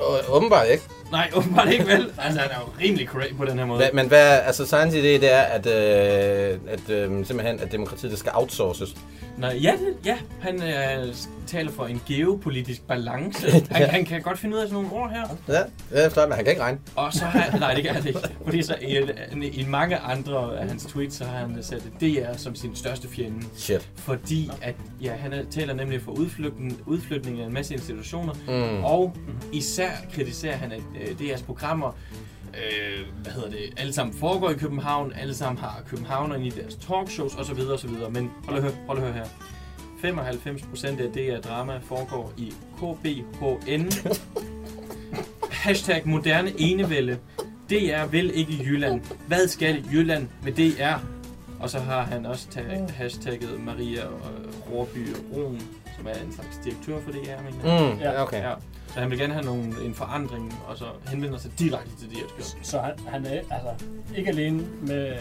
Å- Åbenbart ikke. Nej, åbenbart ikke vel. Altså, han er jo rimelig correct på den her måde. Hva, men hvad, altså Science idé, det er, at, øh, at øh, simpelthen, at demokratiet det skal outsources. Nej, ja, det, ja, han øh, taler for en geopolitisk balance. [LAUGHS] Han, Ja. han kan godt finde ud af sådan nogle ord her. Ja, det er flot, men han kan ikke regne. Og så har nej, det kan han ikke. Fordi så i, i mange andre af hans tweets, så har han sat DR som sin største fjende. Shit. Fordi at, ja, han er- taler nemlig for udflytning, udflytning af en masse institutioner. Mm. Og især kritiserer han, at øh, DR's programmer, øh, hvad hedder det, alle sammen foregår i København, alle sammen har københavnerne i deres talkshows osv. osv. Men hold at høre, hold at høre her. 95% af DR drama foregår i KBHN. [LAUGHS] Hashtag moderne enevælde. DR vil ikke Jylland. Hvad skal Jylland med DR? Og så har han også tag, hashtagget Maria øh, Råby som er en slags direktør for DR, mener jeg. Mm, ja, okay. Ja. Så han vil gerne have nogen, en forandring, og så henvender sig direkte til DR. Så han, han er altså ikke alene med,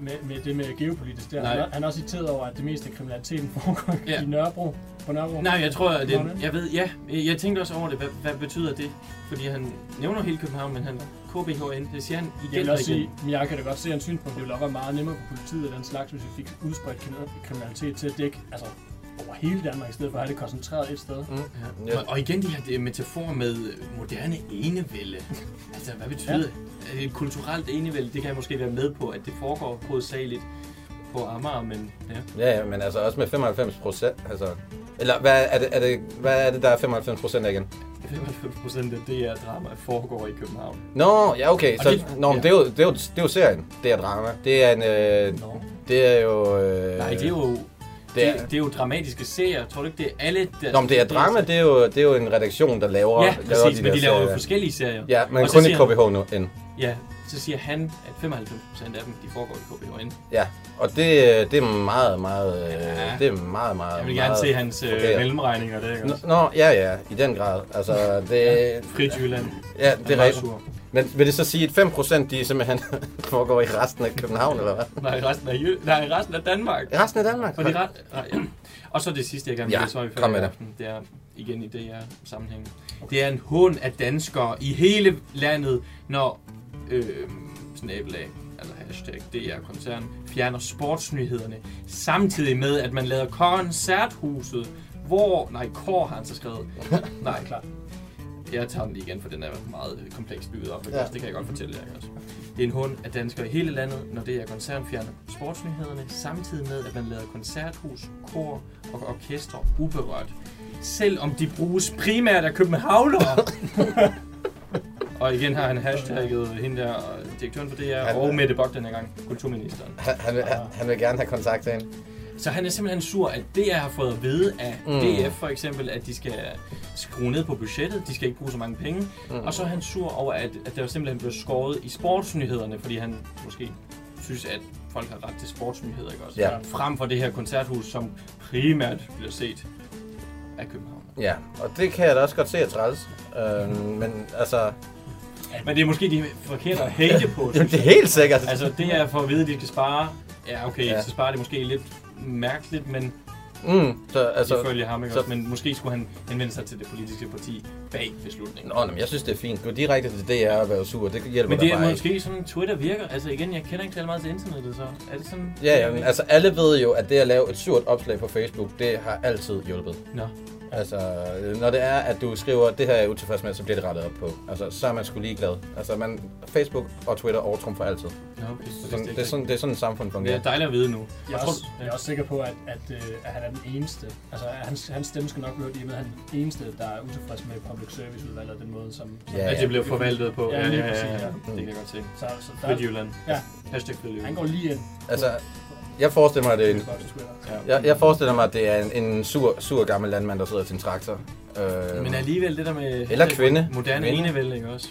med, med det med geopolitisk der. Nej. Han er, han er også irriteret over, at det meste af kriminaliteten foregår Ja. i Nørrebro. På Nørrebro. Nej, jeg tror, at det, jeg ved, ja, jeg tænkte også over det. Hvad, hvad betyder det? Fordi han nævner hele København, men han KBHN, det siger han Jeg igen vil og også igen. sige, men jeg kan da godt se en synspunkt. Det ville nok være meget nemmere for politiet og den slags, hvis vi fik udspredt krimi- kriminalitet til at dække altså, over hele Danmark, i stedet for at have det koncentreret et sted. Mm. Ja. Ja. Og, og igen de her det metaforer med moderne enevælde. Altså, hvad betyder det? Ja. Et kulturelt enevælde, det kan jeg måske være med på, at det foregår hovedsageligt på Amager, men ja. Ja, men altså også med 95 procent, altså... Eller hvad er det, er det, hvad er det der er 95 procent igen? 95 procent af det her drama foregår i København. Nå, ja okay, så, det- nå, men ja. det, er jo, det, er jo, det er jo serien, det er drama. Det er en, øh, Nå. det er jo... Øh, Nej, det er jo... det er, Det, det er jo dramatiske serier. Tror du ikke, det er alle... Der, Nå, men det er drama, det er jo, det er jo en redaktion, der laver, Ja, laver præcis, men de laver jo serier. forskellige serier. Ja, men Og kun i KBH nu end. Ja, så siger han, at 95 procent af dem, de foregår i KBHN. Ja, og det, det er meget, meget, Ja. det er meget, meget, Jeg vil gerne meget se hans øh, mellemregninger der, ikke også? nå, ja, ja, i den grad. Altså, det, Frit Jylland. ja, det er rigtigt. Men vil det så sige, at 5% de simpelthen [LAUGHS] foregår i resten af København, eller hvad? Nej, resten af, nej, resten af Danmark. I resten af Danmark? Og, de ret, nej, ja. og så det sidste, jeg gerne vil Ja, højt kom med i det. det er igen i DR-sammenhæng. Det er en hund af danskere i hele landet, når øh, snabelag, altså hashtag DR-koncern, fjerner sportsnyhederne, samtidig med, at man lader koncerthuset, hvor... Nej, Kår har han så skrevet. [LAUGHS] Nej, Klart. Jeg tager den lige igen, for den er meget øh, komplekst bygget op. Ja. Det kan jeg godt fortælle jer. også? Det er en hund af danskere i hele landet, når det er koncern fjerner sportsnyhederne, samtidig med, at man lader koncerthus, kor og orkester uberørt. Selvom de bruges primært af københavnere. [LAUGHS] og igen har han hashtagget hende der, øh, direktøren for DR, Han- og Mette Bock den her gang, kulturministeren. Han, han, vil, han, han vil gerne have kontakt til hende. Så han er simpelthen sur, at DR har fået at vide af Mm. DF for eksempel, at de skal skrue ned på budgettet, de skal ikke bruge så mange penge. Mm. Og så er han sur over, at, at der simpelthen blev skåret i sportsnyhederne, fordi han måske synes, at folk har ret til sportsnyheder, ikke også? Ja. Frem for det her koncerthus, som primært bliver set af København. Ja, og det kan jeg da også godt se at træls. Øh, men altså, Men det er måske de forkerte at hate på, jamen, [LAUGHS] det er jeg. helt sikkert. Altså, det er for at vide, at de skal spare. Ja, okay, ja. så sparer de måske lidt mærkeligt, men Mm, så, altså, ifølge ham, ikke så- også? Men måske skulle han henvende sig til det politiske parti bag beslutningen. Nå, men jeg synes, det er fint. Gå direkte til DR og være sur. Det hjælper Men det er måske sådan, Twitter virker. Altså igen, jeg kender ikke særlig meget til internettet, så er det sådan... ikke. Ja, ja, men altså alle ved jo, at det at lave et surt opslag på Facebook, det har altid hjulpet. Nå. Altså, når det er, at du skriver, det her er jeg utilfreds med, så bliver det rettet op på. Altså, så er man sgu ligeglad. Altså, man, Facebook og Twitter overtrumfer altid. Nå, okay, så Sådan, det, er sådan, det er sådan et samfund det fungerer. er dejligt at vide nu. Jeg er, tror, også, jeg er også sikker på, at, at, øh, at han er den eneste. Altså, at hans, hans stemme skal nok blive hørt, i og med, at han er den eneste, der er utilfreds med public service udvalget og den måde, som... som Ja, at ja. det bliver forvaltet på. Ja, Ja, ja, lige ja, præcis, ja, ja. ja. Det kan jeg godt se. Så, så der, Frit Jylland. Ja. Hashtag Frit han går lige ind Altså, jeg forestiller mig, at det er en, jeg, jeg forestiller mig, at det er en, en sur, sur gammel landmand, der sidder til en traktor. Øh, Men alligevel det der med... Eller kvinde. Moderne Kvinde. enevælde, ikke også?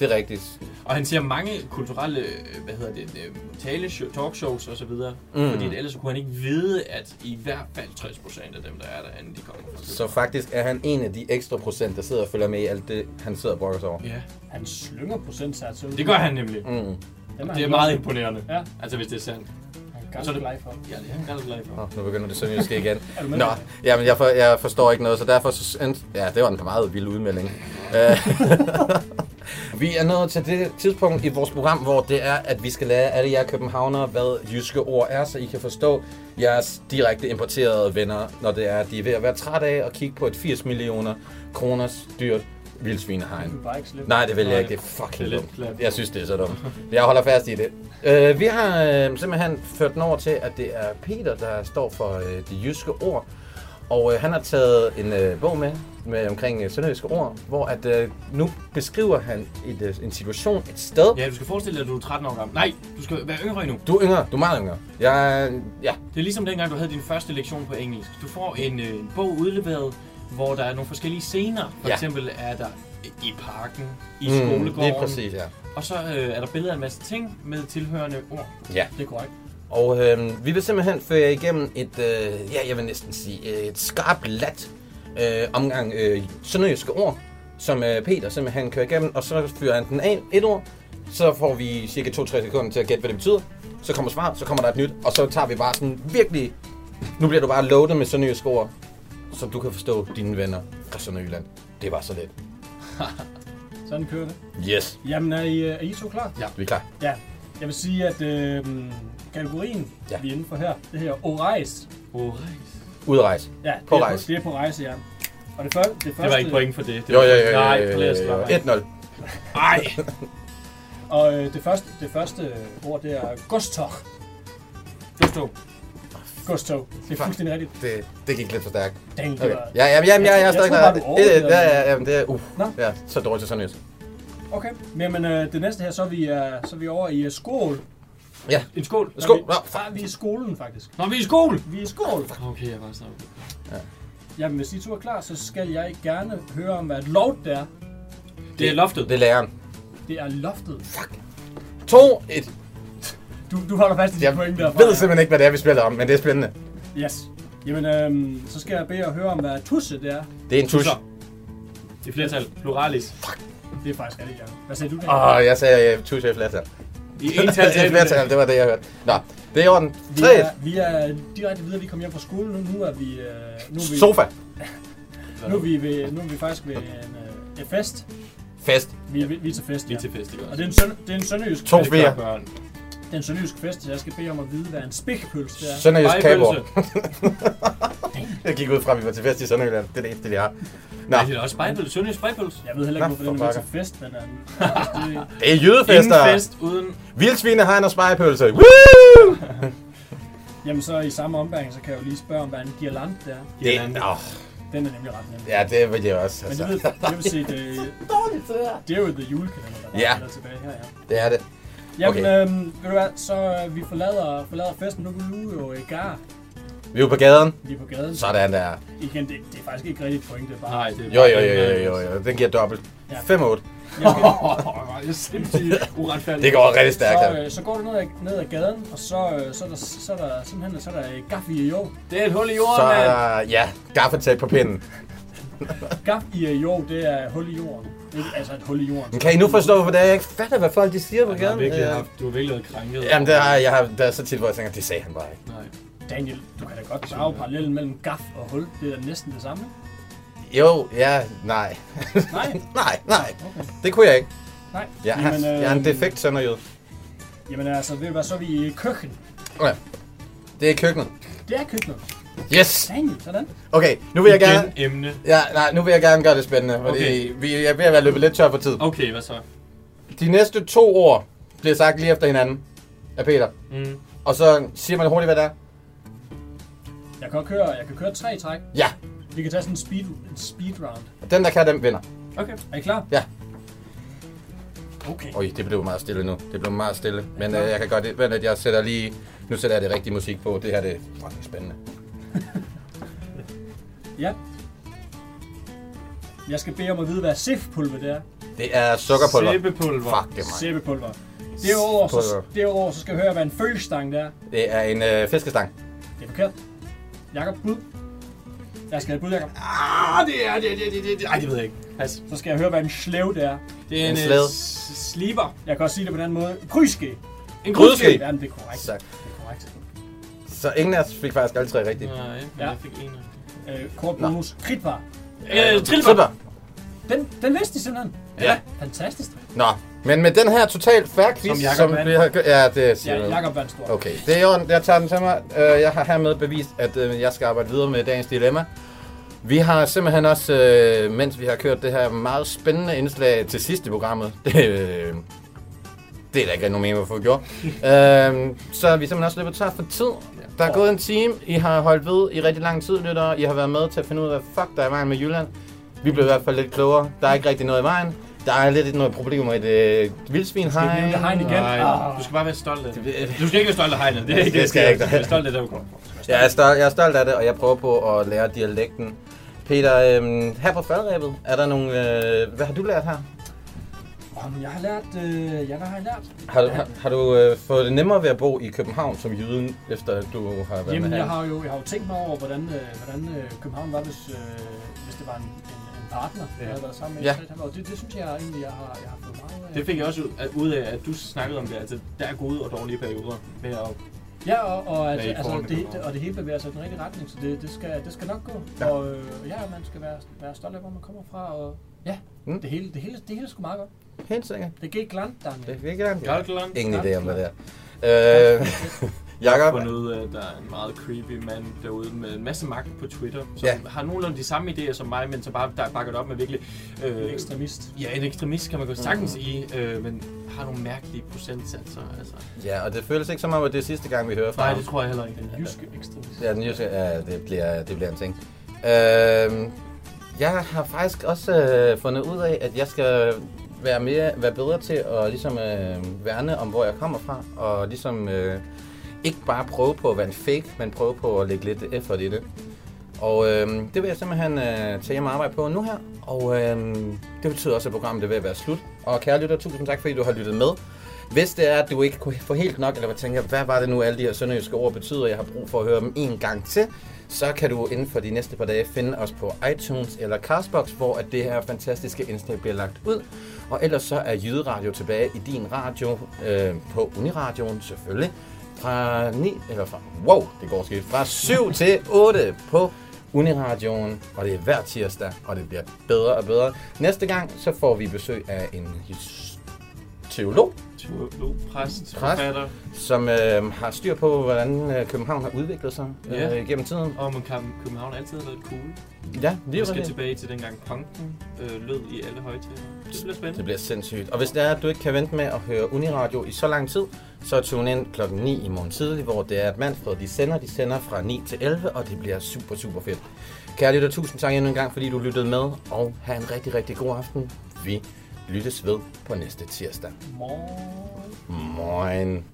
Det er rigtigt. Og han siger mange kulturelle, øh, hvad hedder det, øh, taleshow, talkshows og så videre. Mm. Fordi ellers kunne han ikke vide, at i hvert fald 60 procent af dem, der er derinde, de kommer fra Så faktisk er han en af de ekstra procent, der sidder og følger med i alt det, han sidder og brokker sig over. Ja, Han slynger procentsats ud. det gør han nemlig. Mm. Det er meget imponerende. Ja, Altså hvis det er sandt. Er er ganske det- glad for. Ja, det er godt glad for. Oh, nu begynder det sønderjyske igen. [LAUGHS] Er du med? Nå, jamen jeg, for, jeg forstår ikke noget, så derfor... Så, ja, det var en meget vild udmelding. [LAUGHS] Øh, vi er nået til det tidspunkt i vores program, hvor det er, at vi skal lære alle jer københavnere, hvad jyske ord er, så I kan forstå jeres direkte importerede venner, når det er, at de er ved at være træt af at kigge på et 80 millioner kroners dyrt vildsvinehegn. Nej, det vil jeg ikke. Det er fucking dumt. Jeg synes, det er så dumt. Jeg holder fast i det. Uh, vi har uh, simpelthen ført den over til, at det er Peter, der står for uh, de jyske ord. Og uh, han har taget en uh, bog med, med omkring uh, sønderjyske ord, hvor at uh, nu beskriver han et, uh, en situation, et sted. Ja, du skal forestille dig, at du er 13 år gammel. Nej, du skal være yngre endnu. Du er yngre, du er meget yngre. Jeg, ja, Det er ligesom dengang, du havde din første lektion på engelsk. Du får en, øh, en bog udleveret, hvor der er nogle forskellige scener. For Ja. eksempel er der i parken, i Mm, skolegården. Lige præcis, ja. Og så øh, er der billeder af en masse ting med tilhørende ord. Ja, Det er korrekt. og øh, vi vil simpelthen føre jer igennem et, øh, ja, jeg vil næsten sige, et skarpt lat øh, omgang øh, sønderjyske ord, som øh, Peter simpelthen kører igennem, og så fyrer han den af et ord, så får vi cirka 2-3 sekunder til at gætte, hvad det betyder. Så kommer svaret, så kommer der et nyt, og så tager vi bare sådan virkelig... Nu bliver du bare loaded med sønderjyske ord, så du kan forstå dine venner fra Sønderjylland. Det var så let. [LAUGHS] Sådan kører det. Yes. Jamen, er I, øh, er I to klar? Ja. Vi er klar. Ja. Jeg vil sige, at øh, kategorien, Ja. vi er inde for her, det her Oreis. Oh, Udrejse. Ja, På det er rejse. det er på rejse, ja. Og det, første, det første... Det var ikke point for det. det Jo, var jo, jo, jo, Nej, jo, forlad os, jo, slap jo. af. 1-0. Ej! [LAUGHS] Og øh, det, første, det første ord, det er godstog. Gusto. Godstog. Det er Fuck. fuldstændig rigtigt. Det, det gik lidt for stærkt. Dang, det Okay. var... Ja, ja, ja, ja, jeg er Jeg stadig klar. Det, ja, ja, ja, det er, uh, Nå. ja, så dårligt til sønderjysk. Okay. Men, men øh, det næste her, så er vi, øh, så er vi over i øh, skål. Ja, En skål. skål. Vi, Nå, ah, vi er i skolen, faktisk. Nå, vi er i skole! Vi er i skål. Okay, jeg var snart. Jamen, hvis I to er klar, så skal jeg gerne høre om, hvad et loft det er. Det er loftet. det er læreren. Det er loftet. 2, 1. Du, du holder fast i de Jeg point derfra. ved simpelthen ikke, hvad det er, vi spiller om, men det er spændende. Yes. Jamen, øhm, så skal jeg bede jer høre om, hvad tusse det er. Det er en tusch. Tusser. I flertal. Pluralis. Det er faktisk rigtig gerne. Hvad sagde du? Åh, oh, jeg sagde uh, tusch i flertal. I ental I [LAUGHS] flertal, det var det, jeg hørte. Nå, det er i orden. Vi 3, er, vi er direkte videre, vi kom hjem fra skole nu. Nu er vi, øh, nu er vi, sofa. [LAUGHS] nu er vi, ved, nu er vi faktisk ved en, øh, en fest. Fest. Vi er, vi er til fest, Vi ja. er til fest, ikke Og også? det er en, søn, det er en sønderjysk To fest. fire. Børn. Det er en sønderjysk fest, så jeg skal bede om at vide, hvad en spækpølse det er. Sønderjysk kabor. [LAUGHS] Jeg gik ud fra, at vi var til fest i Sønderjylland. Det er det eneste, jeg har. Nå, Nej, det er også spejepølse. Sønderjysk spejepølse. Jeg ved heller ikke, Nå, hvorfor den for er til fest, men det, [LAUGHS] det er Ingen jydefester. fest uden... Vildsvine har en spejepølse. Woo! [LAUGHS] jamen så i samme ombæring, så kan jeg jo lige spørge om, hvad en girland det er. Det, åh, Den er nemlig ret nem. ja, det vil jeg også. Men Altså. det, ved, det vil sige, det, det er jo The Julekalender, der bare Ja. er tilbage her, ja. Det er det. Jamen, Okay. øhm, ved du hvad, så øh, vi forlader, forlader festen, nu er vi jo i gar. Vi er jo på gaden. Vi er på gaden. Sådan der. Igen, det, det er faktisk ikke rigtigt point, det er bare... Nej, det er Jo, jo, jo, jo, jo, jo. Den giver dobbelt. Ja. 5-8. [LAUGHS] Jeg skal, Åh, det er sindssygt uretfærdigt. Det går rigtig stærkt så, her. øh, så går du ned ad, ned ad gaden, og så, øh, så, er der, så er der simpelthen så er der gaf i jo. Det er et hul i Så jorden, mand. er der, ja, gaffetag på pinden. [LAUGHS] Gaf i jo, det er hul i jorden. Ikke, altså et hul i jorden. Men kan I nu forstå, hvorfor det er, jeg ikke fatter, hvad folk de siger på Du har gaden? virkelig Øh, haft, du har virkelig været krænket. Jamen, det har jeg har, der er så tit, hvor jeg tænker, det sagde han bare ikke. Nej. Daniel, du kan da godt drage parallellen mellem gaf og hul. Det er næsten det samme. Jo, ja, nej. Nej, [LAUGHS] nej, nej. okay. Det kunne jeg ikke. Nej. Jeg, har, Jamen, jeg er en defekt sønderjyd. Jamen altså, ved du hvad, så er vi i køkken. Okay. Det er køkkenet. Det er køkkenet. Yes! Daniel, sådan. Okay, nu vil jeg gerne... Igen emne. Ja, nej, nu vil jeg gerne gøre det spændende, fordi Okay. vi er ved at være løbet lidt tør for tid. Okay, hvad så? De næste to ord bliver sagt lige efter hinanden af Peter. Mm. Og så siger man hurtigt, hvad det er. Jeg kan køre, jeg kan køre tre træk. Ja, Vi kan tage sådan en speed, en speed round. den der kan, den vinder. Okay. Er I klar? Ja. Okay. Oj, det blev meget stille nu. Det blev meget stille. Men øh, jeg kan godt... Vent jeg sætter lige... Nu sætter jeg det rigtige musik på. Det her det er fucking spændende. [LAUGHS] Ja. Jeg skal bede om at vide, hvad sif-pulver det er. Det er sukkerpulver. Sæbepulver. Fuck, det er mig. Sæbepulver. Derudover så, Pulver. derudover så skal vi høre, hvad en følstang det er. Det er en øh, fiskestang. Det er forkert. Jakob, bud. Jeg skal have et bud, Jakob. Ah, det er det, det, det, det, det. Ej, det ved jeg ikke. Pas. Så skal jeg høre, hvad en slev det er. Det er En en, slæde. en sliber. Jeg kan også sige det på den anden måde. Kryske. En Grydeske. grydske. Jamen, det er korrekt. Så. Så ingen af os fik faktisk alle tre rigtigt. Nej, men Ja. jeg fik en. Øh, kort bonus. Kridtvar. Øh. Tripper. Den, den vidste de simpelthen. Ja. Fantastisk. Nå, men med den her totalt færre quiz, Som vandt. vi har... gjort- Ja, det siger Ja, du. Jakob vandt stort. Okay, det er orden. Jeg tager den til mig. Øh, Jeg har hermed bevist, at øh, jeg skal arbejde videre med dagens dilemma. Vi har simpelthen også, øh, mens vi har kørt det her meget spændende indslag til sidst i programmet, [LAUGHS] det, øh, det er der ikke nogen mening, hvorfor vi gjorde, øh, så er vi simpelthen også løbet tør for tid. Der er gået en time, I har holdt ved i rigtig lang tid, lytter. I har været med til at finde ud af, hvad fuck der er i vejen med Jylland. Vi blev i hvert fald lidt klogere. Der er ikke rigtig noget i vejen. Der er lidt noget problemer i det vildsvin Skal vi hegn igen? Nej, Ah. du skal bare være stolt af det. Du skal ikke være stolt af hegnet. Det, er ikke Det skal jeg ikke. Du skal være stolt af det, du kommer. Jeg er, stolt, jeg er stolt af det, og jeg prøver på at lære dialekten Peter, øhm, her på faldrebet, er der nogle... Øh, hvad har du lært her? Om jeg har lært... Øh, ja, hvad har jeg lært? Har du, har, har du øh, fået det nemmere ved at bo i København som jyden, efter at du har været Jamen, med jeg har jo, jeg har jo tænkt mig over, hvordan, øh, hvordan øh, København var, hvis, øh, hvis det var en, en, en partner, jeg Ja. havde været sammen med. Ja. Og det, det synes jeg egentlig, jeg har, jeg har fået meget af. Det fik jeg også ud af, ud af, at du snakkede om det. Altså, der er gode og dårlige perioder med at Ja, og, og, at, altså, forhold det, det, og det hele bevæger sig i den rigtige retning, så det, det, skal, det skal nok gå. Ja. Og øh, ja, man skal være, være stolt af, hvor man kommer fra. Og ja, mm. det, hele, det, hele, det hele er sgu meget godt. Helt sikkert. Det gik glant, Daniel. Det er virkelig Gotland. Ingen idé om, hvad det er. Øh, [LAUGHS] Jeg har Jakob, fundet ud af, at der er en meget creepy mand derude med en masse magt på Twitter, som Ja. har nogenlunde de samme idéer som mig, men så bare der er bakket op med virkelig... Øh, Ekstremist. Ja, en ekstremist kan man godt sagtens Mm. sige, øh, men har nogle mærkelige procentsatser. Altså. ja, og det føles ikke som om, at det er sidste gang, vi hører fra Nej, det tror jeg heller ikke. Den jyske ekstremist. Ja, den jyske, ja, det bliver, det bliver en ting. Øh, jeg har faktisk også øh, fundet ud af, at jeg skal være, mere, være bedre til at ligesom, øh, værne om, hvor jeg kommer fra, og ligesom øh, ikke bare prøve på at være en fake, men prøve på at lægge lidt effort i det. Og øh, det vil jeg simpelthen øh, tage hjem og arbejde på nu her, og øh, det betyder også, at programmet er ved at være slut. Og kære lytter, tusind tak, fordi du har lyttet med. Hvis det er, at du ikke kunne få helt nok, eller hvad tænker, hvad var det nu, alle de her sønderjyske ord betyder, jeg har brug for at høre dem en gang til, så kan du inden for de næste par dage finde os på iTunes eller Castbox, hvor at det her fantastiske indslag bliver lagt ud. Og ellers så er Jyderadio tilbage i din radio, øh, på Uniradioen selvfølgelig, fra 9, eller fra, wow, det går skidt, fra 7 [LAUGHS] til 8 på Uniradioen, og det er hver tirsdag, og det bliver bedre og bedre. Næste gang, så får vi besøg af en teolog, Teolog, præst, Præst. forfatter, som øh, har styr på, hvordan øh, København har udviklet sig øh, Ja. gennem tiden. og man kan, København altid har været cool. Ja, lige Vi skal præcis. tilbage til dengang punken øh, lød i alle højtaler. Det bliver Det spændende. bliver sindssygt. Og hvis det er, at du ikke kan vente med at høre Uniradio i så lang tid, så tune ind klokken 9 i morgen tidlig, hvor det er, at Manfred de sender. De sender fra 9 til 11, og det bliver super, super fedt. Kære lytter, tusind tak endnu en gang, fordi du lyttede med, og have en rigtig, rigtig god aften. Vi lyttes ved på næste tirsdag. Morgen. Moin.